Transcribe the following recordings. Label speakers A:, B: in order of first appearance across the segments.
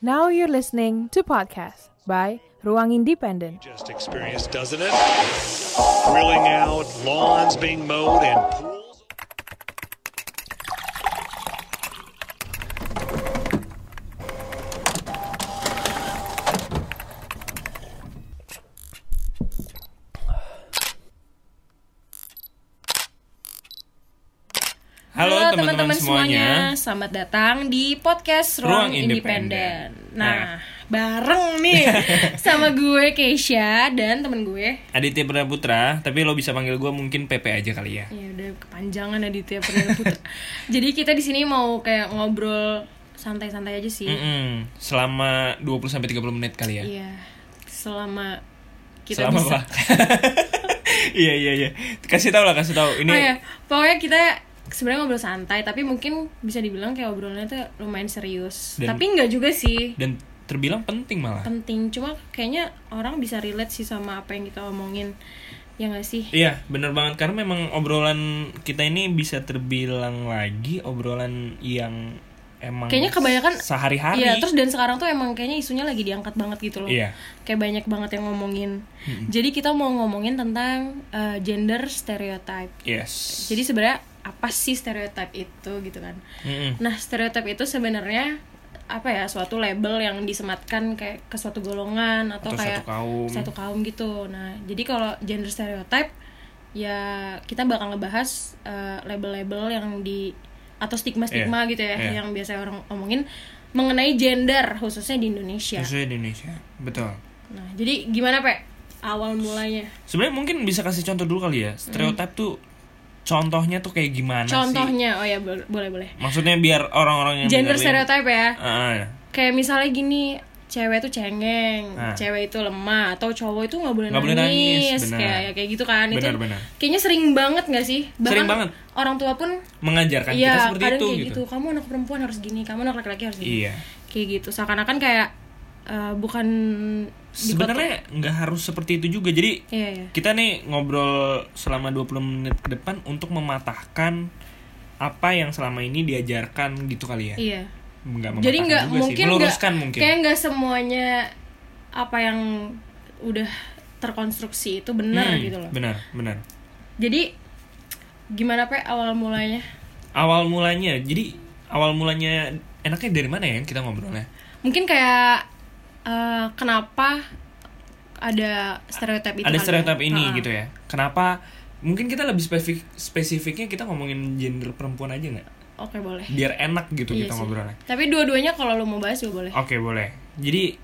A: Now you're listening to podcast by Ruang Independent.
B: just experienced, doesn't it? Grilling out, lawns being mowed, and
C: semuanya.
D: selamat datang di podcast Ruang,
C: Ruang
D: Independen.
C: Independen.
D: Nah, bareng nih sama gue Keisha dan temen gue.
C: Aditya Perdana Putra, tapi lo bisa panggil gue mungkin PP aja kali ya.
D: Ya udah kepanjangan Aditya Perdana Putra. Jadi kita di sini mau kayak ngobrol santai-santai aja sih.
C: Mm-mm. Selama 20 sampai 30 menit kali ya.
D: Iya. Selama kita
C: Selama
D: bisa.
C: apa? Iya iya iya. Kasih tahu lah, kasih tahu. Ini
D: Oh ya, pokoknya kita sebenarnya ngobrol santai, tapi mungkin bisa dibilang kayak obrolannya tuh lumayan serius.
C: Dan-
D: tapi enggak juga sih.
C: dan terbilang penting malah.
D: penting cuma kayaknya orang bisa relate sih sama apa yang kita omongin ya nggak sih
C: Iya, bener banget karena memang obrolan kita ini bisa terbilang lagi obrolan yang emang
D: kayaknya kebanyakan
C: sehari-hari.
D: Iya, terus dan sekarang tuh emang kayaknya isunya lagi diangkat banget gitu loh.
C: Iya.
D: Kayak banyak banget yang ngomongin. Jadi kita mau ngomongin tentang uh, gender stereotype.
C: Yes.
D: Jadi sebenarnya apa sih stereotype itu gitu kan?
C: Mm-mm.
D: Nah, stereotype itu sebenarnya apa ya suatu label yang disematkan kayak ke suatu golongan atau,
C: Atau
D: kayak
C: satu kaum.
D: satu kaum gitu. Nah, jadi kalau gender stereotype ya kita bakal ngebahas uh, label-label yang di atau stigma-stigma
C: Iya,
D: gitu ya
C: iya.
D: yang biasa orang omongin mengenai gender khususnya di Indonesia.
C: Khususnya di Indonesia. Betul.
D: Nah, jadi gimana, Pak? Awal mulanya.
C: Sebenarnya mungkin bisa kasih contoh dulu kali ya. Stereotip tuh contohnya tuh kayak gimana sih?
D: Contohnya, oh ya boleh boleh.
C: Maksudnya biar orang-orang yang
D: Gender
C: dengerin-
D: stereotype ya.
C: Ah,
D: kayak misalnya gini cewek tuh cengeng,
C: Ah.
D: cewek itu lemah, atau cowok itu nggak boleh
C: boleh
D: nangis,
C: nangis, benar.
D: kayak ya kayak gitu kan itu
C: Benar, benar.
D: kayaknya sering banget nggak sih bahkan
C: Sering banget.
D: orang tua pun
C: mengajarkan kita
D: iya
C: seperti
D: kadang
C: itu
D: kayak
C: gitu.
D: gitu. kamu anak perempuan harus gini kamu anak laki-laki harus gini
C: Iya.
D: kayak gitu seakan-akan kayak eh, bukan
C: Sebenarnya nggak harus seperti itu juga. Jadi
D: iya iya
C: kita nih ngobrol selama 20 menit ke depan untuk mematahkan apa yang selama ini diajarkan gitu kali ya.
D: iya
C: Nggak
D: jadi nggak
C: sih,
D: mungkin nggak
C: mungkin.
D: kayak nggak semuanya apa yang udah terkonstruksi itu benar
C: Hmm,
D: gitu loh
C: Benar, benar.
D: jadi gimana pak awal mulanya
C: Awal mulanya, jadi awal mulanya enaknya dari mana ya kita ngobrolnya?
D: mungkin kayak eh, kenapa ada stereotip itu
C: ada
D: ya?
C: stereotip ini
D: Ha-ha.
C: gitu ya. Kenapa? Mungkin kita lebih spesifik spesifiknya kita ngomongin gender perempuan aja nggak?
D: oke boleh
C: Biar enak gitu
D: Iya
C: kita
D: sih.
C: ngobrolnya.
D: tapi dua-duanya kalau lo mau bahas juga boleh
C: Oke boleh. Jadi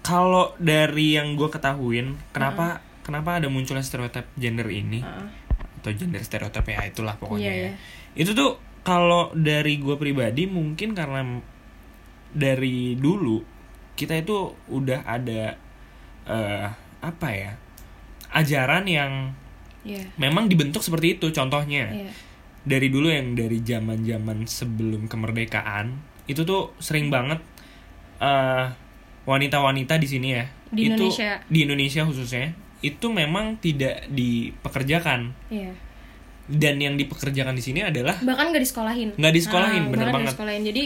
C: kalau dari yang gue ketahuin, kenapa kenapa ada munculnya stereotip gender ini
D: Ha-ha.
C: atau gender stereotip ya itulah pokoknya.
D: Iya,
C: ya.
D: iya.
C: Itu tuh kalau dari gue pribadi mungkin karena dari dulu kita itu udah ada eh apa ya ajaran yang
D: Iya.
C: memang dibentuk seperti itu contohnya
D: Iya.
C: dari dulu yang dari zaman zaman sebelum kemerdekaan itu tuh sering banget eh, wanita-wanita di sini ya
D: Di
C: itu
D: Indonesia.
C: di Indonesia khususnya itu memang tidak dipekerjakan
D: Iya.
C: dan yang dipekerjakan di sini adalah
D: bahkan nggak disekolahin
C: Nggak disekolahin,
D: Ah,
C: bener banget.
D: disekolahin jadi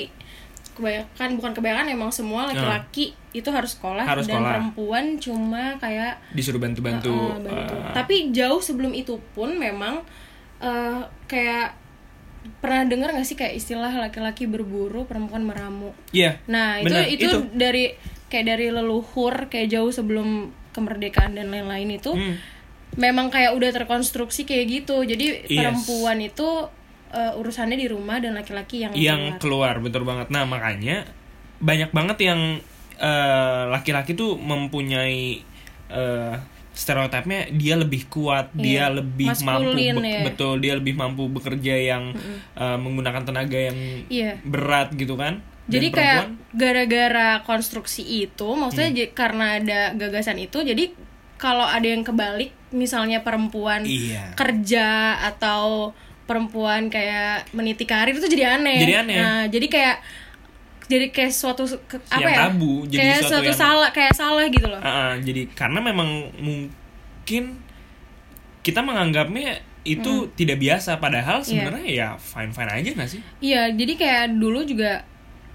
D: kebanyakan bukan kebanyakan emang semua laki-laki itu harus sekolah
C: Harus
D: dan
C: sekolah.
D: perempuan cuma kayak
C: disuruh bantu-bantu
D: Uh, bantu.
C: eh,
D: Tapi jauh sebelum itu pun memang eh, kayak pernah dengar gak sih kayak istilah laki-laki berburu, perempuan meramu.
C: Iya.
D: Nah, itu,
C: benar,
D: itu dari kayak dari leluhur kayak jauh sebelum kemerdekaan dan lain-lain itu
C: Hmm.
D: memang kayak udah terkonstruksi kayak gitu. Jadi
C: Yes.
D: perempuan itu eh, urusannya di rumah dan laki-laki yang
C: yang
D: keluar.
C: keluar betul banget. Nah makanya banyak banget yang eh, laki-laki tuh mempunyai eh, stereotipnya dia lebih kuat, dia
D: Iya,
C: lebih mampu
D: maskulin
C: be-
D: ya.
C: betul, dia lebih mampu bekerja yang eh, menggunakan tenaga yang
D: Iya.
C: berat gitu kan. Dan
D: Jadi kayak
C: perempuan- Hmm.
D: gara-gara konstruksi itu, maksudnya j- karena ada gagasan itu, jadi kalau ada yang kebalik, misalnya perempuan
C: Iya.
D: kerja atau perempuan kayak meniti karir itu jadi aneh.
C: Jadi aneh.
D: Nah, jadi kayak jadi kayak suatu ke- apa
C: Yang
D: ya
C: tabu, jadi
D: kayak
C: suatu
D: suatu
C: yang-
D: salah kayak salah gitu loh
C: Ah, ah, jadi karena memang mungkin kita menganggapnya itu tidak biasa padahal sebenarnya ya fine fine aja gak sih
D: Iya, jadi kayak dulu juga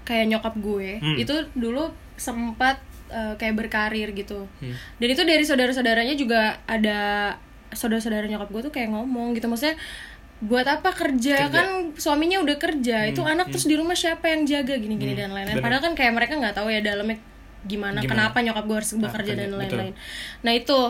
D: kayak nyokap gue
C: Hmm.
D: itu dulu sempat eh, kayak berkarir gitu.
C: Hmm.
D: Dan itu dari saudara-saudaranya juga ada saudara-saudara nyokap gue tuh kayak ngomong gitu. Maksudnya buat apa kerja,
C: Kerja.
D: kan suaminya udah kerja. Itu
C: Hmm,
D: anak terus di rumah siapa yang jaga? Gini-gini dan lain-lain. padahal kan kayak mereka nggak tahu ya dalamnya gimana,
C: Gimana?
D: kenapa nyokap gue harus bekerja
C: kerja,
D: dan lain-lain. Nah itu.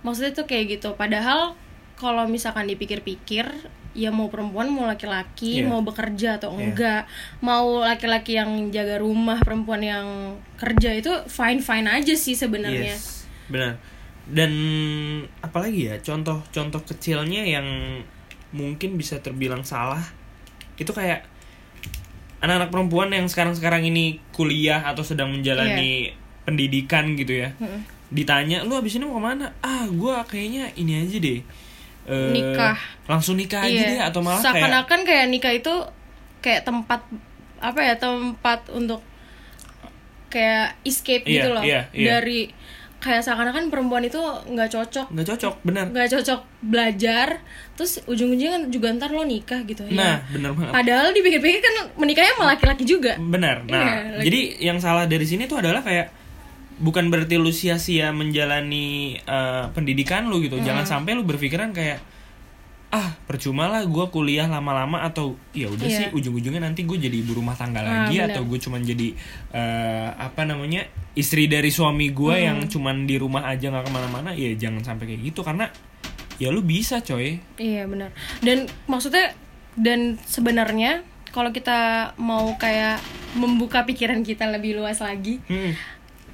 D: Maksudnya tuh kayak gitu. Padahal kalau misalkan dipikir-pikir ya mau perempuan mau laki-laki
C: Iya.
D: mau bekerja atau
C: Iya.
D: enggak mau laki-laki yang jaga rumah perempuan yang kerja itu fine fine aja sih sebenarnya.
C: Yes, benar. Dan apalagi ya contoh-contoh kecilnya yang mungkin bisa terbilang salah itu kayak anak-anak perempuan yang sekarang-sekarang ini kuliah atau sedang menjalani pendidikan gitu ya.
D: Mm-mm.
C: Ditanya, "Lu abis ini mau ke mana?" "Ah, gua kayaknya ini aja deh." Eh,
D: Nikah.
C: Langsung nikah aja
D: Iya.
C: deh atau malah kayak
D: seakan-akan kayak nikah itu kayak tempat apa ya tempat untuk kayak escape
C: Iya,
D: gitu loh
C: iya, iya.
D: dari kayak seakan-akan perempuan itu nggak cocok
C: nggak cocok, benar.
D: nggak cocok belajar terus ujung-ujungnya juga ntar lo nikah gitu
C: Nah,
D: ya
C: benar banget.
D: padahal dipikir-pikir kan menikahnya sama laki-laki juga
C: Benar. Nah,
D: Iya, lagi-
C: jadi yang salah dari sini tuh adalah kayak bukan berarti lu sia-sia menjalani eh, pendidikan lu gitu. Jangan sampai lu berpikiran kayak ah percuma lah gue kuliah lama-lama atau ya udah
D: Iya.
C: sih ujung-ujungnya nanti gue jadi ibu rumah tangga
D: Ah,
C: lagi
D: benar.
C: atau gue cuman jadi eh, apa namanya istri dari suami gue yang cuman di rumah aja nggak ke mana-mana ya jangan sampai kayak gitu karena ya lu bisa coy
D: Iya benar. Dan maksudnya dan sebenarnya kalau kita mau kayak membuka pikiran kita lebih luas lagi,
C: Hmm.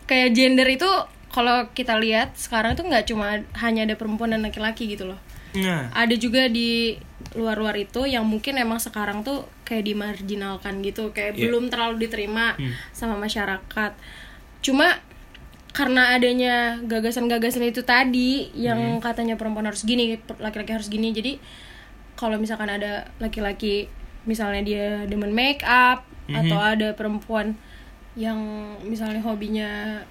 D: kayak gender itu kalau kita lihat sekarang tuh nggak cuma hanya ada perempuan dan laki-laki gitu loh.
C: nah
D: Ada juga di luar-luar itu yang mungkin emang sekarang tuh kayak dimarginalkan gitu, kayak
C: Iya.
D: belum terlalu diterima
C: Hmm.
D: sama masyarakat. Cuma karena adanya gagasan-gagasan itu tadi yang
C: Hmm.
D: katanya perempuan harus gini, laki-laki harus gini. Jadi kalau misalkan ada laki-laki misalnya dia demen make up
C: Mhm.
D: atau ada perempuan yang misalnya hobinya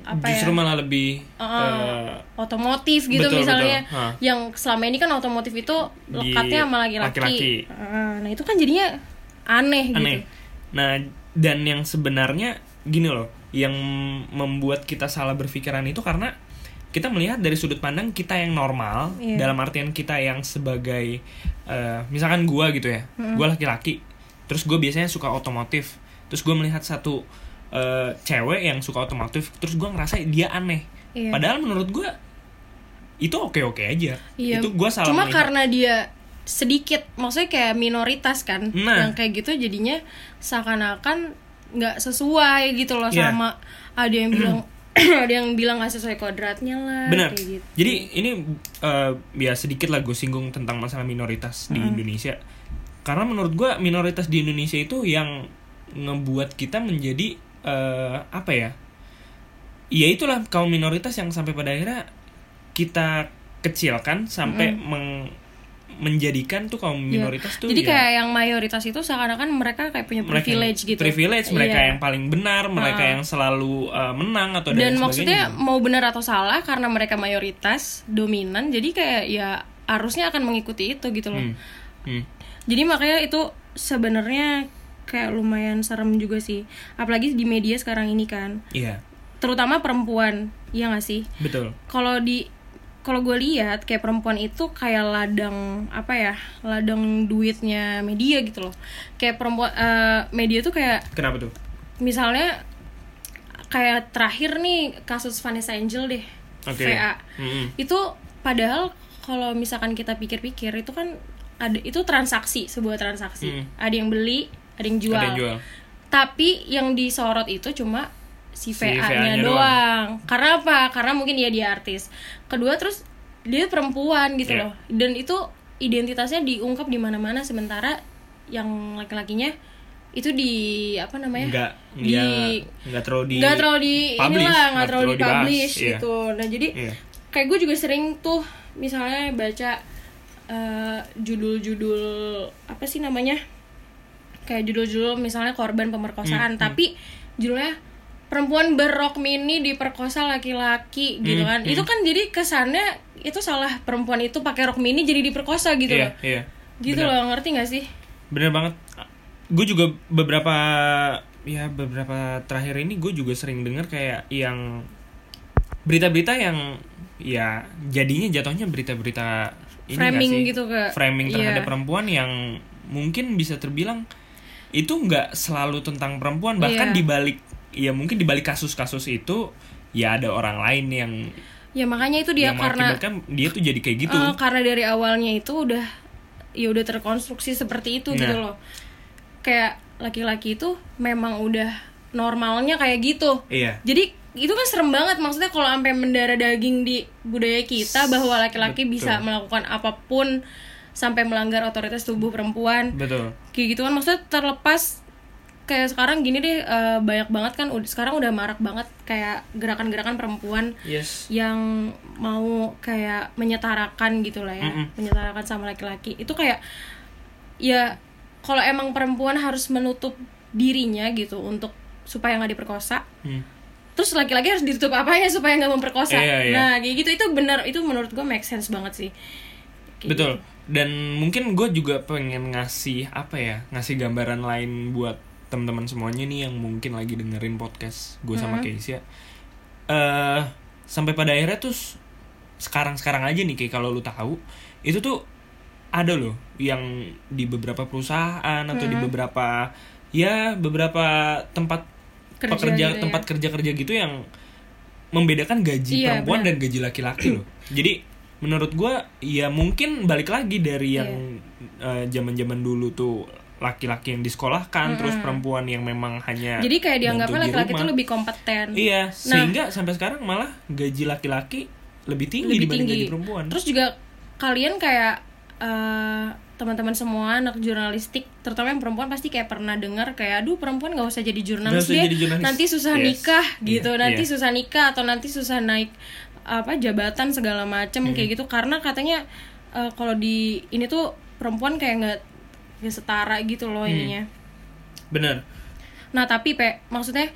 D: apa
C: justru
D: ya?
C: malah lebih
D: Uh,
C: eh,
D: otomotif gitu
C: betul,
D: misalnya
C: betul.
D: Yang selama ini kan otomotif itu lekatnya sama laki-laki
C: laki-laki.
D: Uh, nah itu kan jadinya aneh,
C: aneh.
D: gitu
C: Nah, dan yang sebenarnya gini loh, yang membuat kita salah berpikiran itu karena kita melihat dari sudut pandang kita yang normal,
D: Iya.
C: dalam artian kita yang sebagai eh, misalkan gua gitu ya, gua laki-laki, terus gue biasanya suka otomotif, terus gue melihat satu eh, cewek yang suka otomotif, terus gua ngerasa dia aneh.
D: Iya.
C: Padahal menurut gua itu oke-oke aja.
D: Iya.
C: Itu gua salah
D: Cuma
C: melihat.
D: karena dia sedikit, maksudnya kayak minoritas kan,
C: Nah.
D: yang kayak gitu jadinya seakan-akan nggak sesuai gitu loh
C: Iya.
D: sama ada yang bilang ada yang bilang nggak sesuai kodratnya lah.
C: Benar.
D: gitu.
C: Jadi ini eh, ya sedikit lah gue singgung tentang masalah minoritas di Indonesia. Karena menurut gue minoritas di Indonesia itu yang ngebuat kita menjadi eh, apa ya? Ya itulah kaum minoritas yang sampai pada akhirnya kita kecilkan sampai meng- menjadikan tuh kaum
D: Iya.
C: minoritas tuh
D: Jadi
C: ya
D: kayak yang mayoritas itu seakan-akan mereka kayak punya
C: mereka
D: privilege gitu.
C: Privilege mereka
D: Iya.
C: yang paling benar, mereka
D: Ah.
C: yang selalu eh, menang atau
D: dan
C: dan
D: maksudnya
C: sebagainya.
D: mau benar atau salah karena mereka mayoritas dominan jadi kayak ya harusnya akan mengikuti itu gitu loh
C: Hmm. Hmm.
D: jadi makanya itu sebenarnya kayak lumayan serem juga sih apalagi di media sekarang ini kan
C: Iya,
D: terutama perempuan ya nggak sih
C: betul.
D: kalau di kalau gue lihat kayak perempuan itu kayak ladang apa ya ladang duitnya media gitu loh kayak perempuan eh, media tuh kayak
C: Kenapa tuh?
D: misalnya kayak terakhir nih kasus Vanessa Angel deh
C: Oke.
D: VA
C: Mm-mm.
D: itu padahal kalau misalkan kita pikir-pikir itu kan ada itu transaksi sebuah transaksi
C: Mm.
D: ada yang beli ada yang jual,
C: Ada yang jual.
D: tapi yang disorot itu cuma si
C: Si
D: VA-nya
C: VA-nya
D: doang. karena apa karena mungkin dia dia artis kedua terus dia perempuan gitu
C: Iya.
D: loh dan itu identitasnya diungkap di mana-mana sementara yang laki-lakinya itu di apa namanya
C: Enggak,
D: di
C: enggak terlalu di
D: nggak terlalu di
C: publish,
D: inilah nggak terlalu di
C: dibahas,
D: publish
C: iya.
D: gitu nah jadi
C: Iya.
D: kayak gue juga sering tuh misalnya baca eh, judul-judul apa sih namanya kayak judul-judul misalnya korban pemerkosaan
C: Hmm,
D: tapi judulnya perempuan berrok mini diperkosa laki-laki gitu
C: Hmm,
D: kan itu kan jadi kesannya itu salah perempuan itu pakai rok mini jadi diperkosa gitu
C: iya
D: loh
C: iya
D: gitu
C: Bener.
D: loh ngerti gak sih
C: bener banget gue juga beberapa ya beberapa terakhir ini gue juga sering denger kayak yang berita-berita yang ya jadinya jatuhnya berita-berita ini
D: Framing
C: sih?
D: gitu ke-
C: framing terhadap
D: iya.
C: perempuan yang mungkin bisa terbilang itu nggak selalu tentang perempuan bahkan
D: Iya.
C: dibalik ya mungkin dibalik kasus-kasus itu ya ada orang lain yang
D: ya makanya itu dia
C: yang
D: karena
C: dia tuh jadi kayak gitu.
D: Eh, karena dari awalnya itu udah ya udah terkonstruksi seperti itu gitu
C: Nah.
D: loh. Kayak laki-laki itu memang udah normalnya kayak gitu.
C: Iya.
D: Jadi itu kan serem banget. Maksudnya kalau sampai mendarah daging di budaya kita bahwa laki-laki
C: Betul.
D: bisa melakukan apa pun sampai melanggar otoritas tubuh perempuan.
C: Betul.
D: Kayak gitu kan. Maksudnya terlepas kayak sekarang gini deh eh, banyak banget kan ud- sekarang udah marak banget kayak gerakan-gerakan perempuan
C: yes
D: yang mau kayak menyetarakan gitu lah ya
C: Mm-mm.
D: menyetarakan sama laki-laki itu kayak ya kalau emang perempuan harus menutup dirinya gitu untuk supaya nggak diperkosa
C: Hmm.
D: terus laki-laki harus ditutup apanya supaya nggak memperkosa
C: Iya, iya.
D: nah kayak gitu itu benar itu menurut gue make sense banget sih Kayak
C: Betul.
D: gitu.
C: Dan mungkin gue juga pengen ngasih apa ya, ngasih gambaran lain buat teman-teman semuanya nih yang mungkin lagi dengerin podcast gue sama
D: Hmm.
C: Keisha. Eh sampai pada akhirnya tuh sekarang-sekarang aja nih kayak kalau lu tahu itu tuh ada loh yang di beberapa perusahaan atau di
D: Hmm.
C: beberapa ya beberapa tempat
D: Kerja
C: pekerja
D: gitu ya.
C: tempat kerja-kerja gitu yang membedakan gaji
D: Iya,
C: perempuan
D: benar.
C: dan gaji laki-laki loh. Jadi menurut gua ya mungkin balik lagi dari
D: Iya.
C: yang eh, zaman-zaman dulu tuh laki-laki yang disekolahkan terus perempuan yang memang hanya
D: jadi kayak dianggapnya laki-laki itu lebih kompeten
C: Iya,
D: Nah.
C: sehingga sampai sekarang malah gaji laki-laki lebih tinggi
D: lebih
C: dibanding
D: tinggi
C: gaji perempuan.
D: terus juga kalian kayak eh, teman-teman semua anak jurnalistik terutama yang perempuan pasti kayak pernah dengar kayak aduh perempuan nggak usah jadi jurnalis deh
C: jadi jurnalis."
D: nanti susah
C: Yes.
D: nikah gitu
C: Iya,
D: nanti
C: iya.
D: susah nikah atau nanti susah naik apa jabatan segala macem
C: Hmm.
D: kayak gitu karena katanya eh, kalau di ini tuh perempuan kayak nggak nggak setara gitu loh
C: Hmm.
D: ininya
C: Bener.
D: Nah tapi pe maksudnya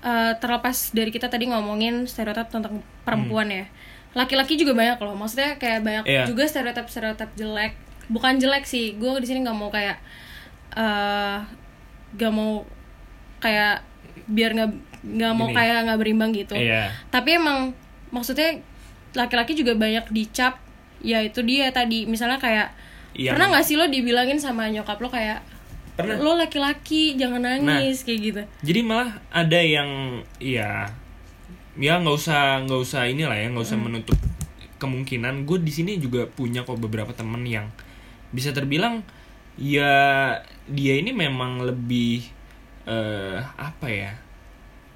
D: eh, terlepas dari kita tadi ngomongin stereotip tentang perempuan ya, laki-laki juga banyak loh. Maksudnya kayak banyak
C: Iya.
D: juga stereotip stereotip jelek. Bukan jelek sih, gue di sini nggak mau kayak eh gak mau kayak biar nggak nggak mau
C: Gini.
D: kayak nggak berimbang gitu.
C: Iya.
D: Tapi emang maksudnya laki-laki juga banyak dicap. Ya itu dia tadi misalnya kayak
C: Yang-
D: pernah nggak sih lo dibilangin sama nyokap lo kayak
C: Pernah.
D: lo laki-laki jangan nangis kayak gitu.
C: Jadi malah ada yang ya ya nggak usah nggak usah inilah ya nggak usah
D: Hmm.
C: menutup kemungkinan gue di sini juga punya kok beberapa temen yang bisa terbilang ya dia ini memang lebih eh apa ya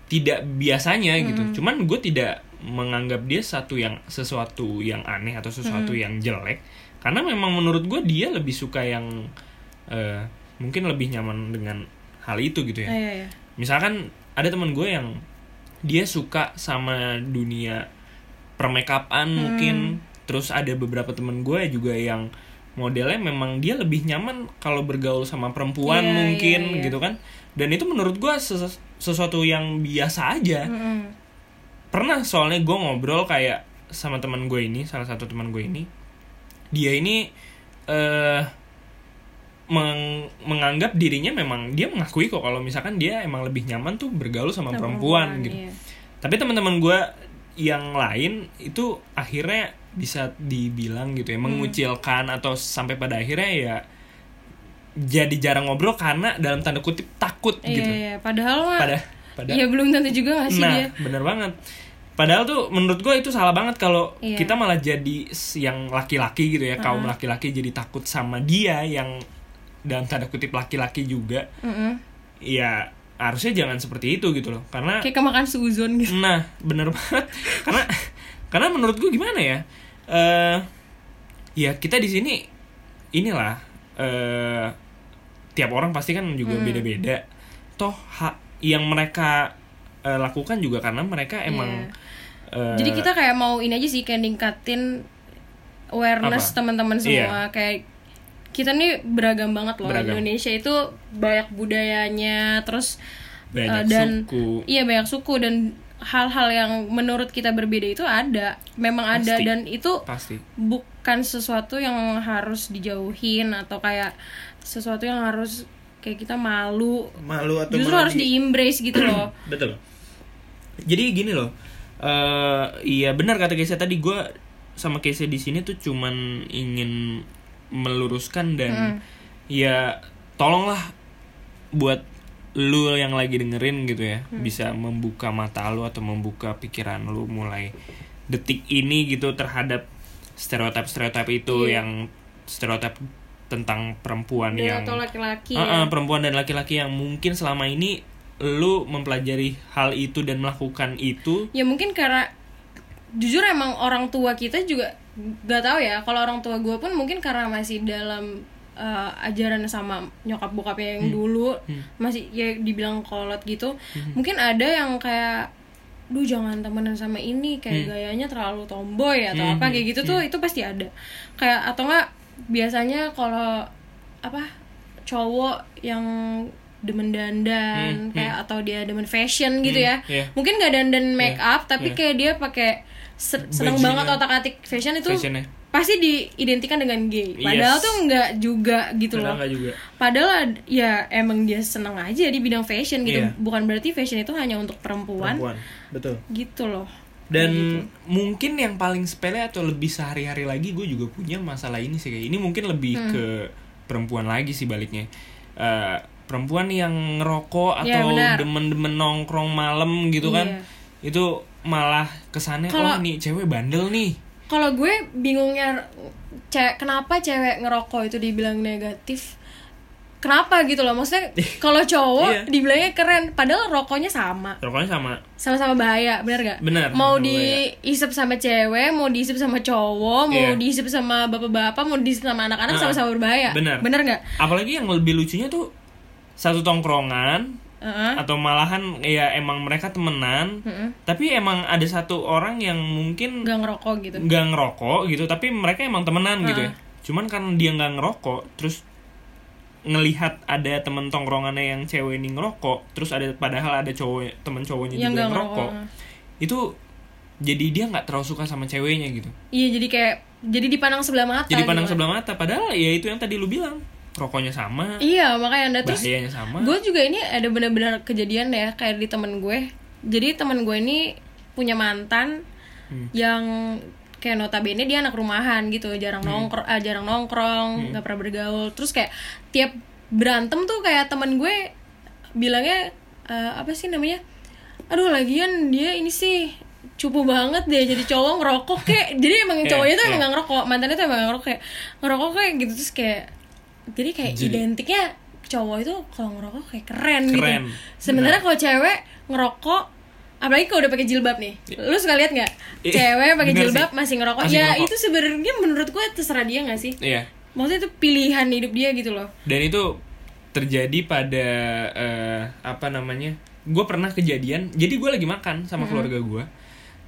C: tidak biasanya
D: Hmm.
C: gitu cuman gue tidak menganggap dia satu yang sesuatu yang aneh atau sesuatu
D: Hmm.
C: yang jelek karena memang menurut gue dia lebih suka yang eh, mungkin lebih nyaman dengan hal itu gitu ya
D: Iya, iya.
C: misalkan ada teman gue yang dia suka sama dunia permakeupan
D: Hmm.
C: mungkin terus ada beberapa teman gue juga yang modelnya memang dia lebih nyaman kalau bergaul sama perempuan
D: Iya,
C: mungkin
D: iya, iya.
C: gitu kan dan itu menurut gue sesu- sesuatu yang biasa aja
D: Mm-mm.
C: pernah soalnya gue ngobrol kayak sama teman gue ini salah satu teman gue ini dia ini eh meng- menganggap dirinya memang dia mengakui kok kalau misalkan dia emang lebih nyaman tuh bergaul sama
D: Sama
C: perempuan, gitu
D: iya.
C: tapi teman-teman gue yang lain itu akhirnya bisa dibilang gitu ya
D: Hmm.
C: mengucilkan atau sampai pada akhirnya ya jadi jarang ngobrol karena dalam tanda kutip takut
D: Iya,
C: gitu
D: iya. Padahal mah
C: pada pada
D: ya belum tentu juga gak sih
C: nah
D: dia.
C: bener banget padahal tuh menurut gue itu salah banget kalau
D: Iya.
C: kita malah jadi yang laki-laki gitu ya kaum laki-laki jadi takut sama dia yang dalam tanda kutip laki-laki juga
D: Mm-mm.
C: ya harusnya jangan seperti itu gitu loh karena
D: Kayak kemakan suzon gitu.
C: nah bener banget karena karena menurut gue gimana ya eh ya kita di sini inilah eh tiap orang pasti kan juga
D: Hmm.
C: beda-beda toh hak yang mereka eh, lakukan juga karena mereka emang eh,
D: Jadi kita kayak mau ini aja sih kayak ningkatin awareness teman-teman semua
C: Iya.
D: kayak kita nih beragam banget loh
C: Beragam.
D: Indonesia itu banyak budayanya terus
C: Banyak
D: eh, dan
C: suku.
D: iya banyak suku dan hal-hal yang menurut kita berbeda itu ada memang ada
C: Pasti.
D: dan itu
C: pasti
D: bukan sesuatu yang harus dijauhin atau kayak sesuatu yang harus kayak kita malu
C: malu atau
D: justru
C: malah
D: harus
C: di-
D: di embrace gitu loh
C: betul jadi gini loh eh iya benar kata Keisha tadi gue sama Keisha di sini tuh cuman ingin meluruskan dan ya tolonglah buat lu yang lagi dengerin gitu ya bisa membuka mata lu atau membuka pikiran lu mulai detik ini gitu terhadap stereotip stereotip itu
D: Iya.
C: yang stereotip tentang perempuan
D: Dan
C: yang
D: atau laki-laki
C: Ah, ah,
D: ya.
C: perempuan dan laki-laki yang mungkin selama ini lu mempelajari hal itu dan melakukan itu?
D: Ya mungkin karena jujur emang orang tua kita juga gak tahu ya. Kalau orang tua gue pun mungkin karena masih dalam eh, ajaran sama nyokap bokapnya yang dulu masih ya dibilang kolot gitu mungkin ada yang kayak duh jangan temenan sama ini kayak gayanya terlalu tomboy atau
C: Hmm,
D: apa kayak gitu tuh itu pasti ada. Kayak atau enggak biasanya kalau apa cowok yang demen dandan kayak atau dia demen fashion gitu ya
C: iya.
D: mungkin nggak dandan make up tapi
C: iya.
D: kayak dia pakai se- seneng
C: Bajingan.
D: banget otak atik fashion itu
C: Fashionnya.
D: pasti diidentikan dengan gay padahal
C: Yes.
D: tuh nggak juga gitu
C: Padahal
D: loh
C: juga
D: padahal ad- ya emang dia seneng aja di bidang fashion gitu
C: Iya.
D: bukan berarti fashion itu hanya untuk perempuan,
C: perempuan betul
D: gitu loh
C: dan mungkin yang paling sepele atau lebih sehari-hari lagi gue juga punya masalah ini sih kayak ini mungkin lebih
D: Hmm.
C: ke perempuan lagi sih baliknya Eh, perempuan yang ngerokok
D: Ya,
C: atau
D: benar.
C: demen-demen nongkrong malam gitu kan
D: Iya.
C: itu malah kesannya
D: Kalau-
C: oh nih cewek bandel nih
D: kalau gue bingungnya cewek kenapa cewek ngerokok itu dibilang negatif kenapa gitu loh maksudnya kalau cowok
C: Iya.
D: dibilangnya keren padahal rokoknya sama
C: rokoknya sama
D: sama-sama bahaya bener gak?
C: Bener,
D: mau diisep sama cewek mau diisep sama cowok mau
C: Iya.
D: diisep sama bapak-bapak mau diisep sama anak-anak sama-sama berbahaya
C: bener.
D: bener gak?
C: apalagi yang lebih lucunya tuh satu tongkrongan
D: Heeh.
C: atau malahan ya emang mereka temenan tapi emang ada satu orang yang mungkin
D: nggak ngerokok gitu
C: nggak ngerokok gitu tapi mereka emang temenan gitu ya cuman karena dia nggak ngerokok terus ngelihat ada temen tongkrongannya yang cewek ini ngerokok terus ada padahal ada cowok temen cowoknya
D: Yang
C: juga ngerokok
D: ngerokok.
C: itu jadi dia nggak terlalu suka sama ceweknya gitu
D: iya jadi kayak jadi dipandang sebelah mata
C: jadi pandang
D: gitu.
C: sebelah mata padahal ya itu yang tadi lu bilang rokoknya sama
D: iya makanya anda terus
C: bahayanya sama.
D: gue juga ini ada benar-benar kejadian ya kayak di temen gue. Jadi temen gue ini punya mantan
C: Hmm.
D: yang kayak notabene dia anak rumahan gitu jarang
C: Hmm.
D: nongkrong ah, jarang nongkrong nggak pernah bergaul. Terus kayak tiap berantem tuh kayak temen gue bilangnya eh, apa sih namanya? Aduh lagian dia ini sih cupu banget deh jadi cowok ngerokok kayak. Jadi emang
C: Iya,
D: cowoknya tuh
C: iya.
D: emang ngerokok mantannya tuh emang ngerokok kayak ngerokok kayak gitu. Terus kayak jadi kayak
C: Jadi-
D: identiknya cowok itu kalau ngerokok kayak keren, gitu.
C: Keren.
D: sebenarnya kalau cewek ngerokok apalagi kalau udah pakai jilbab nih. Lu suka lihat nggak?
C: Iya,
D: cewek pakai jilbab
C: sih.
D: masih ngerokok.
C: Masih
D: ya
C: ngerokok.
D: itu sebenarnya menurut gue terserah dia nggak sih?
C: Iya.
D: Maksudnya itu pilihan hidup dia gitu loh.
C: Dan itu terjadi pada eh, apa namanya? Gue pernah kejadian jadi gue lagi makan sama keluarga gue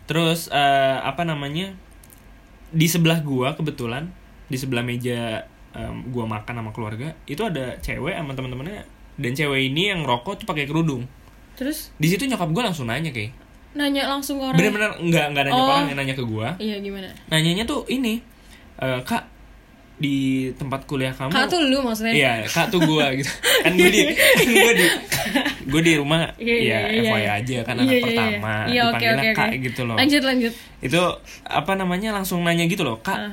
C: terus eh, apa namanya? Di sebelah gue kebetulan di sebelah meja em, gue makan sama keluarga itu ada cewek sama teman-temannya dan cewek ini yang rokok tuh pakai kerudung
D: terus
C: di situ nyokap gue langsung nanya kayak
D: nanya langsung ke orang
C: bener-bener nggak nggak nanya ke
D: Oh.
C: orang yang nanya ke gue
D: iya gimana
C: nanyanya tuh ini eh, kak di tempat kuliah kamu
D: kak tuh lu maksudnya
C: Iya, kak tuh gue gitu. Kan gue di, kan gue di, gue di rumah,
D: Iya, iya,
C: ya
D: iya,
C: FYI
D: iya.
C: aja kan
D: Iya,
C: anak
D: iya,
C: pertama,
D: iya. Iya, oke,
C: dipanggilnya
D: oke,
C: kak
D: oke.
C: gitu loh.
D: lanjut lanjut
C: Itu apa namanya langsung nanya gitu loh, kak
D: Ah.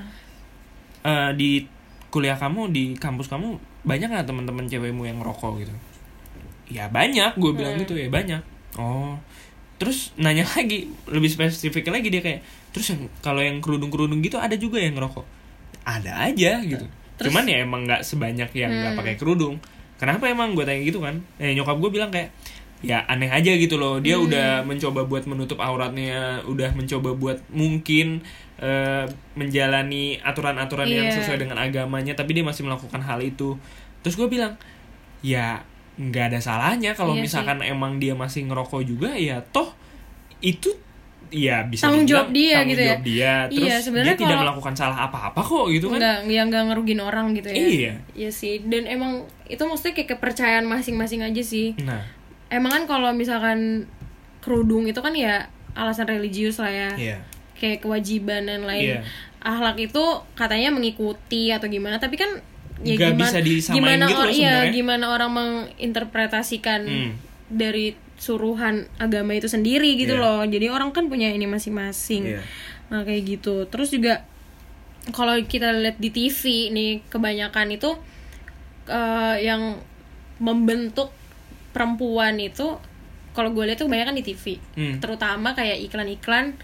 C: eh, di kuliah kamu di kampus kamu banyak nggak teman-teman cewekmu yang ngerokok gitu? Ya banyak, gue bilang
D: Hmm.
C: gitu ya banyak. Oh, terus nanya lagi lebih spesifik lagi dia kayak, terus yang kalau yang kerudung-kerudung gitu ada juga yang ngerokok? Ada aja gitu. Cuman ya emang nggak sebanyak yang nggak
D: Hmm.
C: pakai kerudung. Kenapa emang gue tanya gitu kan? Eh nyokap gue bilang kayak ya aneh aja gitu loh. Dia
D: Hmm.
C: udah mencoba buat menutup auratnya, udah mencoba buat mungkin eh, menjalani aturan-aturan yang
D: Iya.
C: sesuai dengan agamanya, tapi dia masih melakukan hal itu. Terus gue bilang, ya nggak ada salahnya kalau
D: Iya
C: misalkan emang dia masih ngerokok juga, ya toh itu ya bisa
D: Tanggung jawab dia
C: tanggung
D: gitu ya.
C: jawab dia terus
D: Iya, sebenarnya
C: dia tidak melakukan salah apa-apa kok gitu kan
D: nggak yang nggak ngerugin orang gitu ya
C: Iya.
D: iya sih dan emang itu maksudnya kayak kepercayaan masing-masing aja sih
C: nah
D: emang kan kalau misalkan kerudung itu kan ya alasan religius lah ya
C: iya
D: kayak kewajiban dan lain
C: Iya.
D: akhlak itu katanya mengikuti atau gimana tapi kan ya
C: Nggak
D: gimana
C: bisa
D: gimana
C: gitu
D: or-
C: sebenarnya.
D: gimana orang menginterpretasikan
C: Hmm.
D: dari suruhan agama itu sendiri gitu
C: Iya.
D: loh jadi orang kan punya ini masing-masing
C: Iya.
D: nah kayak gitu terus juga kalau kita lihat di TV nih kebanyakan itu eh, yang membentuk perempuan itu kalau gue lihat tuh kebanyakan di TV
C: Hmm.
D: terutama kayak iklan-iklan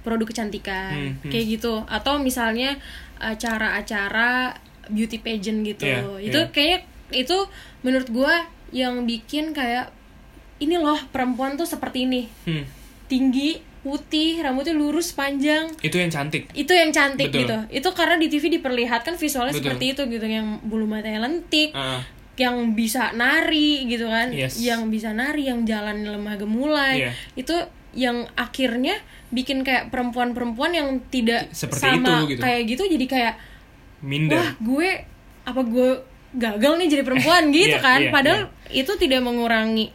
D: produk kecantikan
C: Hmm, hmm.
D: kayak gitu atau misalnya acara-acara beauty pageant gitu
C: Iya,
D: itu
C: iya.
D: kayak itu menurut gue yang bikin kayak ini loh perempuan tuh seperti ini
C: Hmm.
D: tinggi putih rambutnya lurus panjang
C: itu yang cantik
D: itu yang cantik
C: Betul.
D: gitu itu karena di TV diperlihatkan visualnya
C: Betul.
D: seperti itu gitu yang bulu matanya lentik
C: Ah,
D: yang bisa nari gitu kan
C: Yes.
D: yang bisa nari yang jalan lemah gemulai
C: Iya.
D: itu yang akhirnya bikin kayak perempuan-perempuan yang tidak
C: Seperti
D: sama
C: itu, gitu.
D: kayak gitu jadi kayak
C: minder
D: wah gue apa gue gagal nih jadi perempuan gitu
C: Iya,
D: kan
C: iya,
D: padahal itu tidak mengurangi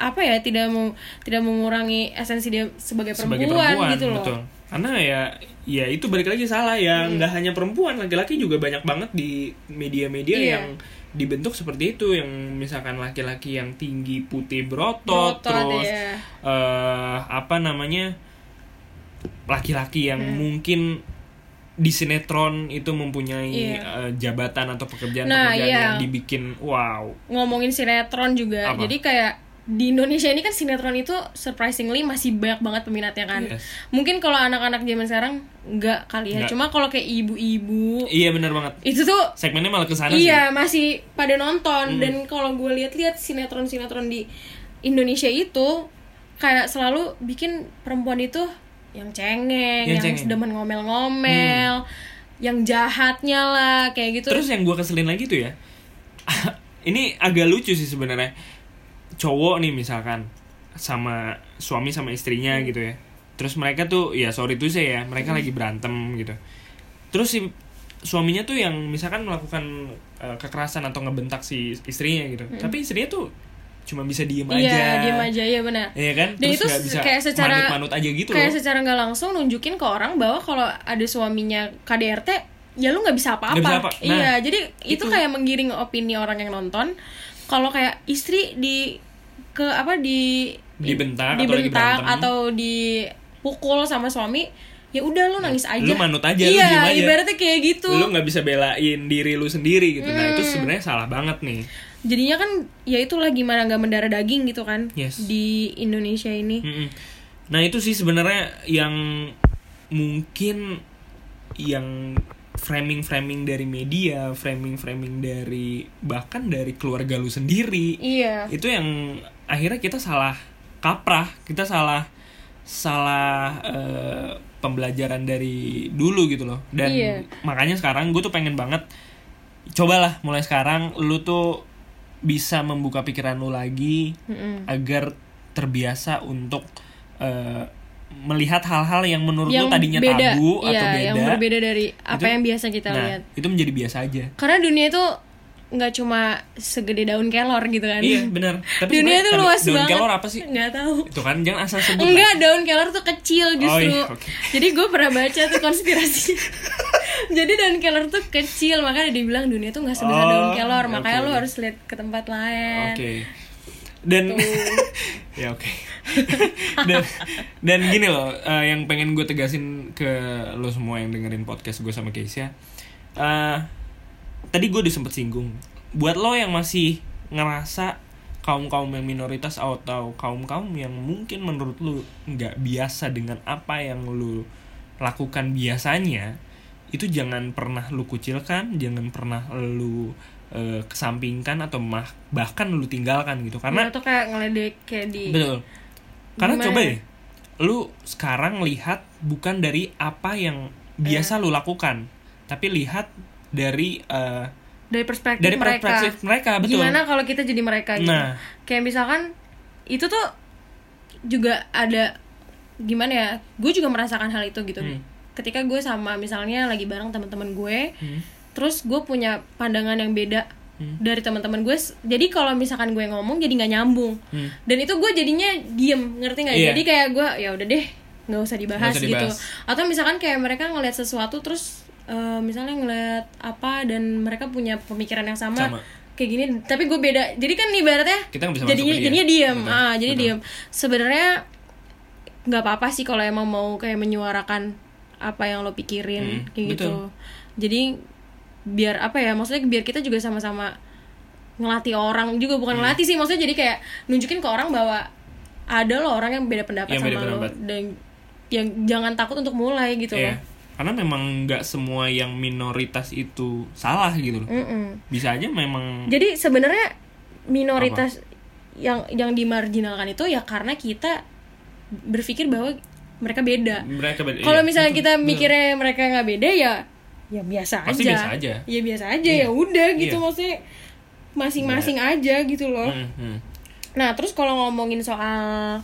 D: apa ya tidak mau tidak mengurangi esensi dia sebagai perempuan,
C: sebagai perempuan
D: gitu loh
C: betul karena ya ya itu balik lagi salah ya
D: Hmm.
C: nggak hanya perempuan laki-laki juga banyak banget di media-media
D: Iya.
C: yang dibentuk seperti itu yang misalkan laki-laki yang tinggi putih berotot,
D: Berotot,
C: terus
D: iya.
C: eh, apa namanya laki-laki yang
D: Hmm.
C: mungkin di sinetron itu mempunyai
D: Iya.
C: eh, jabatan atau pekerjaan
D: Nah,
C: pekerjaan
D: iya.
C: yang dibikin wow
D: ngomongin sinetron juga
C: Apa?
D: jadi kayak di Indonesia ini kan sinetron itu surprisingly masih banyak banget peminatnya kan
C: Yes.
D: mungkin kalau anak-anak zaman sekarang nggak kali ya
C: Nggak.
D: cuma kalau kayak ibu-ibu
C: iya benar banget
D: itu tuh
C: segmennya malah ke sana sih
D: iya masih pada nonton
C: Hmm.
D: dan kalau gue lihat-lihat sinetron-sinetron di Indonesia itu kayak selalu bikin perempuan itu yang cengeng,
C: Yang
D: yang,
C: cengeng. Hmm.
D: demen ngomel-ngomel, yang jahatnya lah kayak gitu.
C: Terus yang gue keselin lagi tuh ya, ini agak lucu sih sebenarnya. Cowok nih misalkan sama suami sama istrinya
D: Hmm.
C: gitu ya. Terus mereka tuh ya sorry tuh saya ya, mereka lagi berantem gitu. Terus si suaminya tuh yang misalkan melakukan uh, kekerasan atau ngebentak si istrinya gitu. Tapi istrinya tuh cuma bisa diem
D: Hmm. Iya,
C: aja.
D: diem aja ya benar.
C: Iya kan?
D: Dan
C: Terus
D: itu
C: bisa
D: kayak secara
C: manut-manut aja gitu
D: kayak
C: loh.
D: secara nggak langsung nunjukin ke orang bahwa kalau ada suaminya KDRT ya lu nggak bisa apa-apa.
C: apa. Nah,
D: iya, jadi itu,
C: itu.
D: kayak menggiring opini orang yang nonton. Kalau kayak istri di ke apa di
C: Dibentak atau
D: dibentak
C: berantem.
D: atau dipukul sama suami, ya udah lu nangis aja.
C: Lu manut aja, lu
D: Iya,
C: diem aja.
D: ibaratnya kayak gitu.
C: Lu nggak bisa belain diri lu sendiri gitu. Nah,
D: Hmm.
C: itu sebenarnya salah banget nih.
D: Jadinya kan ya itulah gimana nggak mendarah daging gitu kan
C: Yes.
D: di Indonesia ini.
C: Mm-mm. Nah itu sih sebenarnya yang mungkin yang framing-framing dari media, framing-framing dari bahkan dari keluarga lu sendiri.
D: Iya.
C: Itu yang akhirnya kita salah kaprah, kita salah salah eh, pembelajaran dari dulu gitu loh. Dan
D: Iya.
C: makanya sekarang gue tuh pengen banget cobalah mulai sekarang lu tuh bisa membuka pikiran lu lagi
D: Mm-mm.
C: agar terbiasa untuk eh, melihat hal-hal yang menurut lu
D: yang
C: tadinya
D: beda,
C: tabu
D: iya,
C: atau beda.
D: yang berbeda dari apa
C: Itu-
D: yang biasa kita
C: nah,
D: lihat.
C: itu menjadi biasa aja.
D: Karena dunia itu nggak cuma segede daun kelor gitu kan.
C: Iya, benar. Tapi
D: dunia itu
C: daun-
D: luas
C: daun
D: banget.
C: kelor apa sih?
D: Nggak tahu.
C: Itu kan jangan asal sebut.
D: Enggak,
C: lah.
D: daun kelor tuh kecil justru.
C: iya, oke.
D: Jadi gue pernah baca tuh konspirasi. Jadi daun kelor tuh kecil, makanya dibilang dunia tuh nggak sebesar
C: Oh,
D: daun kelor.
C: oke,
D: Makanya lu
C: oke.
D: harus lihat ke tempat lain.
C: Oke. Dan ya oke. dan dan gini loh, eh, yang pengen gue tegasin ke lo semua yang dengerin podcast gue sama Keisha. eh tadi gue udah sempet singgung. Buat lo yang masih ngerasa kaum kaum yang minoritas atau kaum kaum yang mungkin menurut lu nggak biasa dengan apa yang lu lakukan biasanya itu jangan pernah lu kucilkan jangan pernah lu eh, kesampingkan atau mah- bahkan lu tinggalkan gitu karena
D: Karena tuh kayak ngeledek kayak di
C: betul karena
D: Gimana?
C: coba ya lu sekarang lihat bukan dari apa yang biasa
D: Iya.
C: lu lakukan tapi lihat dari eh,
D: dari perspektif
C: dari
D: mereka.
C: perspektif mereka betul
D: Gimana kalau kita jadi mereka gitu?
C: Nah.
D: Kayak misalkan itu tuh juga ada gimana ya gue juga merasakan hal itu gitu
C: Hmm.
D: Ketika gue sama misalnya lagi bareng teman-teman gue
C: Hmm.
D: terus gue punya pandangan yang beda
C: Hmm.
D: dari teman-teman gue jadi kalau misalkan gue ngomong jadi nggak nyambung
C: Hmm.
D: dan itu gue jadinya diem ngerti nggak
C: Iya.
D: jadi kayak gue ya udah deh nggak usah dibahas,
C: Nggak usah
D: gitu
C: dibahas.
D: atau misalkan kayak mereka ngeliat sesuatu terus eh, misalnya ngeliat apa dan mereka punya pemikiran yang sama,
C: Sama.
D: kayak gini tapi gue beda jadi kan ibaratnya
C: Kita nggak bisa
D: jadinya
C: dia.
D: jadinya diem
C: Betul,
D: ah jadi
C: betul.
D: diem sebenarnya nggak apa-apa sih kalau emang mau kayak menyuarakan apa yang lo pikirin
C: Hmm,
D: kayak gitu
C: betul.
D: jadi biar apa ya maksudnya biar kita juga sama-sama ngelatih orang juga bukan
C: Hmm.
D: ngelatih sih maksudnya jadi kayak nunjukin ke orang bahwa ada loh orang yang beda pendapat
C: Yang
D: sama
C: beda
D: lo
C: pendapat.
D: dan yang jangan takut untuk mulai gitu
C: Iya.
D: loh
C: Karena memang nggak semua yang minoritas itu salah gitu loh.
D: Mm-mm.
C: Bisa aja memang
D: jadi sebenarnya minoritas yang yang dimarginalkan itu ya karena kita berpikir bahwa mereka beda
C: mereka beda.
D: kalau
C: iya,
D: misalnya kita
C: betul.
D: mikirnya mereka nggak beda ya ya biasa
C: Pasti
D: aja
C: biasa aja.
D: ya biasa aja
C: Iya.
D: ya udah gitu
C: Iya.
D: maksudnya masing-masing aja gitu loh
C: Hmm, hmm.
D: nah terus kalau ngomongin soal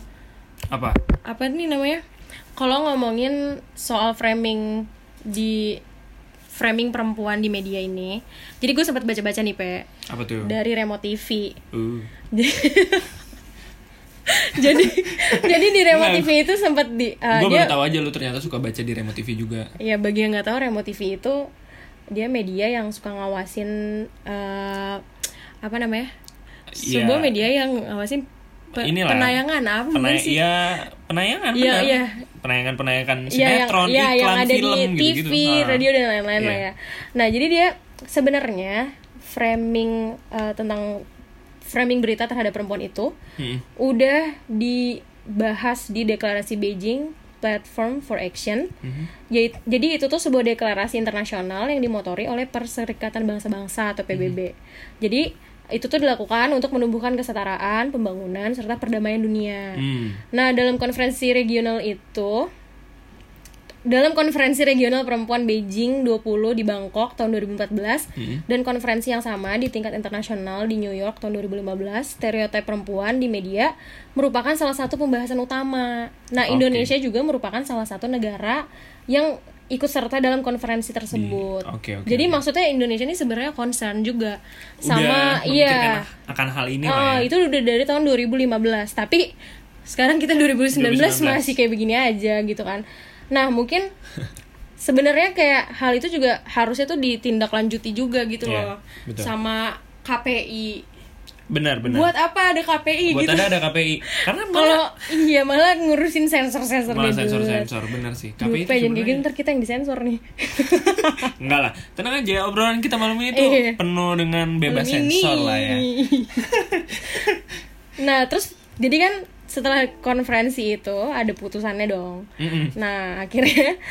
C: Apa?
D: apa nih namanya kalau ngomongin soal framing di framing perempuan di media ini jadi gue sempat baca-baca nih pe
C: Apa tuh?
D: dari remote TV
C: Uh.
D: jadi jadi di remote
C: Enggak.
D: TV itu sempat di uh,
C: gue baru tahu aja lu ternyata suka baca di remote TV juga.
D: ya bagi yang nggak tahu remote TV itu dia media yang suka ngawasin eh, apa namanya
C: Iya.
D: sebuah media yang ngawasin pe-
C: Inilah.
D: penayangan apa
C: Penay
D: sih
C: ya penayangan
D: Iya,
C: benar.
D: iya.
C: Penayangan penayangan
D: Iya, yang,
C: sinetron,
D: iya,
C: iklan,
D: yang ada
C: film
D: di TV,
C: gitu-gitu. Ah.
D: radio dan lain-lain lah
C: Iya.
D: ya. Nah, jadi dia sebenarnya framing eh, tentang framing berita terhadap perempuan itu
C: Hmm.
D: udah dibahas di deklarasi Beijing Platform for Action.
C: Mhm.
D: Yait- Jadi itu tuh sebuah deklarasi internasional yang dimotori oleh Perserikatan Bangsa-Bangsa atau PBB.
C: Mhm.
D: Jadi itu tuh dilakukan untuk menumbuhkan kesetaraan, pembangunan serta perdamaian dunia.
C: Hmm.
D: Nah, dalam konferensi regional itu dalam konferensi regional perempuan Beijing 20 di Bangkok tahun 2014
C: Hmm.
D: dan konferensi yang sama di tingkat internasional di New York tahun 2015, stereotip perempuan di media merupakan salah satu pembahasan utama. Nah,
C: Oke.
D: Indonesia juga merupakan salah satu negara yang ikut serta dalam konferensi tersebut.
C: Di- oke, oke,
D: Jadi
C: oke.
D: maksudnya Indonesia ini sebenarnya concern juga
C: Udah
D: sama iya.
C: akan hal ini
D: Oh,
C: lah ya.
D: itu udah dari tahun 2015. Tapi sekarang kita 2019,
C: 2019.
D: masih kayak begini aja gitu kan. Nah, mungkin sebenarnya kayak hal itu juga harusnya tuh ditindaklanjuti juga gitu
C: Iya,
D: loh.
C: betul.
D: Sama KPI.
C: Benar, benar.
D: Buat apa ada KPI
C: Buat
D: gitu?
C: ada ada KPI. Karena
D: Kalau
C: malah
D: iya malah ngurusin sensor-sensor
C: malah
D: dia dulu.
C: sensor-sensor benar sih. KPI itu
D: kayak gitu
C: sebenarnya
D: ntar kita yang disensor nih.
C: enggak lah. Tenang aja obrolan kita malam ini tuh
D: Iya.
C: penuh dengan bebas
D: ini.
C: sensor lah ya.
D: nah, terus jadi kan setelah konferensi itu ada putusannya dong.
C: Mm-mm.
D: Nah, akhirnya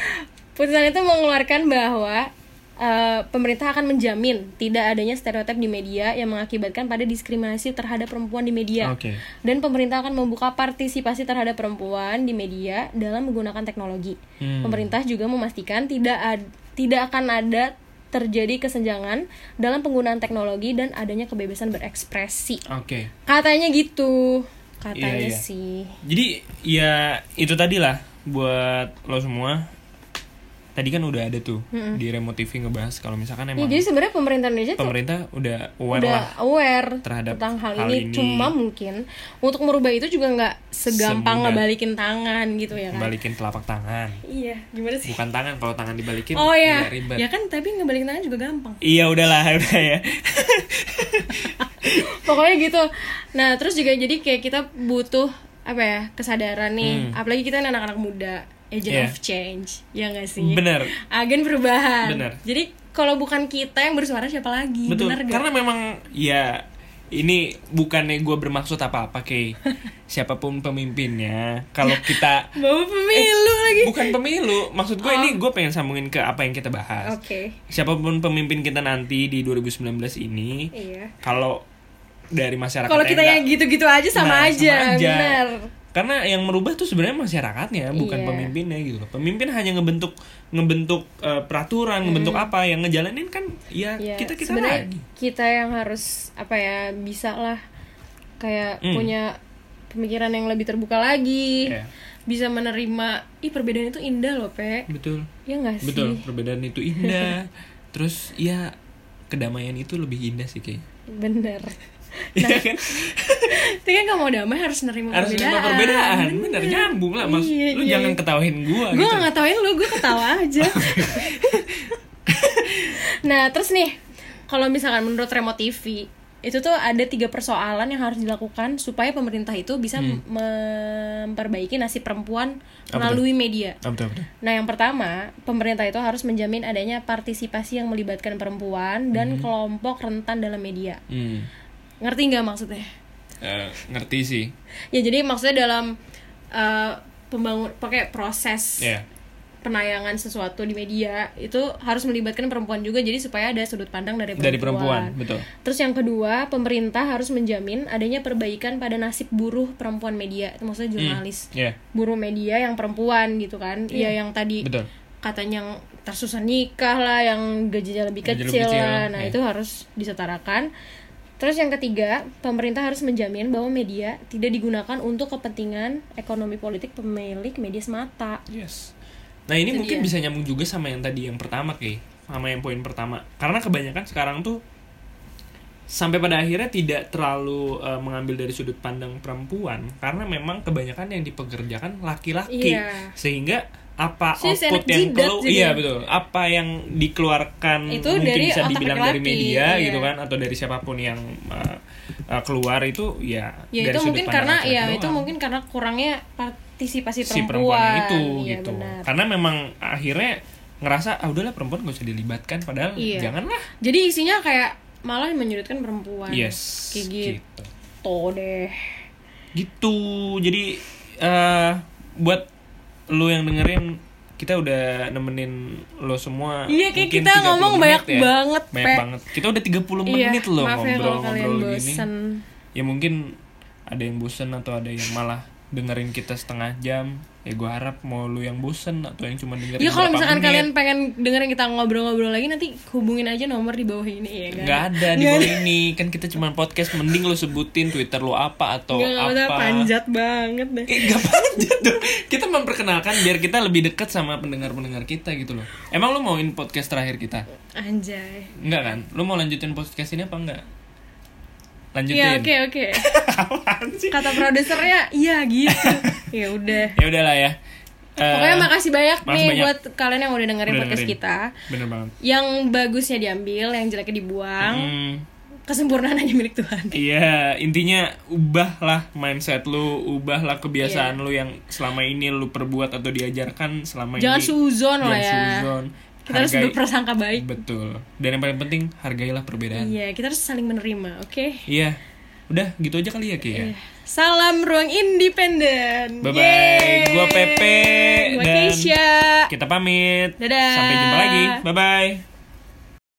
D: putusan itu mengeluarkan bahwa eh, pemerintah akan menjamin tidak adanya stereotip di media yang mengakibatkan pada diskriminasi terhadap perempuan di media.
C: Oke.
D: Dan pemerintah akan membuka partisipasi terhadap perempuan di media dalam menggunakan teknologi.
C: Hmm.
D: Pemerintah juga memastikan tidak ad- tidak akan ada terjadi kesenjangan dalam penggunaan teknologi dan adanya kebebasan berekspresi.
C: Oke.
D: Katanya gitu. Katanya
C: Iya, iya.
D: sih.
C: Jadi ya itu tadi lah buat lo semua. Tadi kan udah ada tuh di remote TV ngebahas kalau misalkan
D: Ya,
C: emang
D: jadi sebenarnya pemerintah Indonesia tuh
C: pemerintah udah aware
D: udah
C: lah
D: aware
C: terhadap
D: tentang hal,
C: hal
D: ini.
C: ini.
D: cuma mungkin untuk merubah itu juga nggak segampang
C: Semudah.
D: ngebalikin tangan gitu ya kan
C: balikin telapak tangan.
D: iya gimana sih
C: Bukan tangan kalau tangan dibalikin
D: oh ya
C: ya ribet.
D: ya kan tapi ngebalikin tangan juga gampang
C: Iya udahlah udah ya.
D: pokoknya gitu nah terus juga jadi kayak kita butuh apa ya kesadaran nih
C: Hmm.
D: apalagi kita kan anak-anak muda agent
C: Iya.
D: of change ya nggak sih
C: Bener.
D: agen perubahan
C: Bener.
D: jadi kalau bukan kita yang bersuara siapa lagi
C: Betul.
D: bener gak?
C: Karena memang ya ini bukannya gue bermaksud apa-apa kayak siapa pun pemimpinnya. Kalau kita
D: bawa pemilu lagi
C: bukan pemilu, maksud gue ini gue pengen sambungin ke apa yang kita bahas.
D: Oh. oke
C: Siapa pun pemimpin kita nanti di 2019 ini,
D: iya
C: kalau dari masyarakat
D: kalau kita yang gitu-gitu aja sama
C: Nah,
D: aja,
C: sama aja.
D: benar
C: Karena yang merubah tuh sebenarnya masyarakatnya, bukan
D: Iya.
C: pemimpinnya gitu loh. Pemimpin hanya ngebentuk ngebentuk eh, peraturan, ngebentuk apa yang ngejalanin kan ya
D: ya
C: kita kita
D: sebenarnya
C: lagi.
D: kita yang harus apa ya bisa lah kayak
C: Hmm.
D: punya pemikiran yang lebih terbuka lagi
C: Iya.
D: bisa menerima ih perbedaan itu indah loh pe
C: betul
D: ya nggak sih
C: betul perbedaan itu indah terus ya kedamaian itu lebih indah sih kayak
D: bener
C: Iya kan
D: tapi kan mau damai harus nerima
C: harus
D: perbedaan
C: nerima perbedaan bener nyambung lah mas
D: Iya,
C: lu
D: iya.
C: jangan ketawain gua
D: gue
C: gitu
D: gak ngetawain lu gue ketawa aja nah terus nih kalau misalkan menurut remote TV itu tuh ada tiga persoalan yang harus dilakukan supaya pemerintah itu bisa
C: Hmm.
D: memperbaiki nasib perempuan melalui media.
C: Betul betul
D: Nah, yang pertama, pemerintah itu harus menjamin adanya partisipasi yang melibatkan perempuan dan kelompok rentan dalam media.
C: hmm.
D: Ngerti nggak maksudnya?
C: Eh, ngerti sih
D: Ya, jadi maksudnya dalam eh, pembangun pakai proses
C: ya
D: penayangan sesuatu di media itu harus melibatkan perempuan juga jadi supaya ada sudut pandang dari perempuan.
C: dari perempuan betul
D: Terus yang kedua, pemerintah harus menjamin adanya perbaikan pada nasib buruh perempuan media, itu maksudnya jurnalis.
C: ya
D: Buruh media yang perempuan gitu kan. Iya yang tadi
C: betul
D: katanya yang tersusah nikah lah, yang gajinya lebih
C: Gaji lebih
D: kecil,
C: kecil,
D: lah. Nah,
C: iya.
D: itu harus disetarakan. Terus yang ketiga, pemerintah harus menjamin bahwa media tidak digunakan untuk kepentingan ekonomi politik pemilik media semata.
C: yes nah ini
D: Itu
C: mungkin
D: dia.
C: bisa nyambung juga sama yang tadi yang pertama kayak sama yang poin pertama karena kebanyakan sekarang tuh sampai pada akhirnya tidak terlalu eh, mengambil dari sudut pandang perempuan karena memang kebanyakan yang dipekerjakan laki-laki
D: Iya.
C: sehingga apa
D: Si
C: output yang keluar iya betul apa yang dikeluarkan
D: Itu
C: mungkin
D: dari
C: bisa dibilang dari media
D: iya.
C: gitu kan atau dari siapa pun yang eh, eh, keluar itu ya
D: Ya
C: dari
D: itu
C: sudut
D: mungkin karena ya itu
C: doang
D: mungkin karena kurangnya partisipasi
C: si
D: perempuan.
C: perempuan itu
D: Iya,
C: gitu
D: benar.
C: karena memang akhirnya ngerasa ah udahlah perempuan gak usah dilibatkan padahal
D: Iya.
C: janganlah
D: Jadi isinya kayak malah menyudutkan perempuan.
C: yes
D: Kayak gitu. deh.
C: gitu jadi eh buat lu yang dengerin kita udah nemenin lo semua
D: Iya, kayak kita
C: 30
D: ngomong banyak
C: ya.
D: banget,
C: banyak
D: Pe.
C: banget kita udah 30
D: Iya,
C: menit loh
D: ya
C: ngobrol-ngobrol gini
D: bosen.
C: ya mungkin ada yang bosen atau ada yang malah dengerin kita setengah jam ya gue harap mau lu yang bosen atau yang cuma dengerin
D: Ya kalau misalkan
C: menit.
D: kalian pengen dengerin kita ngobrol-ngobrol lagi nanti hubungin aja nomor di bawah ini ya kan.
C: nggak ada di bawah ini kan kita cuma podcast mending lu sebutin twitter lu apa atau
D: usah
C: apa
D: panjat banget deh.
C: Eh, gak panjat dong. Kita memperkenalkan biar kita lebih dekat sama pendengar-pendengar kita gitu loh. Emang lu mauin podcast terakhir kita?
D: Anjay.
C: Enggak kan? Lu mau lanjutin podcast ini apa enggak? Lanjutin.
D: Iya oke oke. Kata produsernya iya gitu. ya udah.
C: Ya udahlah ya. Eh,
D: Pokoknya makasih banyak
C: makasih
D: nih
C: banyak.
D: buat kalian yang udah dengerin
C: Udah
D: podcast
C: dengerin.
D: kita.
C: Bener banget.
D: Yang bagusnya diambil, yang jeleknya dibuang.
C: Hmm,
D: Kesempurnaan hanya milik Tuhan.
C: Iya, intinya ubahlah mindset lu, ubahlah kebiasaan
D: Iya.
C: lu yang selama ini lu perbuat atau diajarkan selama
D: Jangan
C: ini.
D: suzon lah
C: Jangan
D: ya.
C: suzon.
D: Kita harus berprasangka baik.
C: Betul. Dan yang paling penting hargailah perbedaan.
D: Iya, kita harus saling menerima, oke?
C: Iya. Udah, gitu aja kali ya, Ki ya.
D: Salam ruang independen.
C: Bye bye.
D: Yeay.
C: Gua Pepe
D: Gua
C: dan
D: Keisha.
C: kita pamit.
D: Dadah.
C: Sampai jumpa lagi. Bye bye.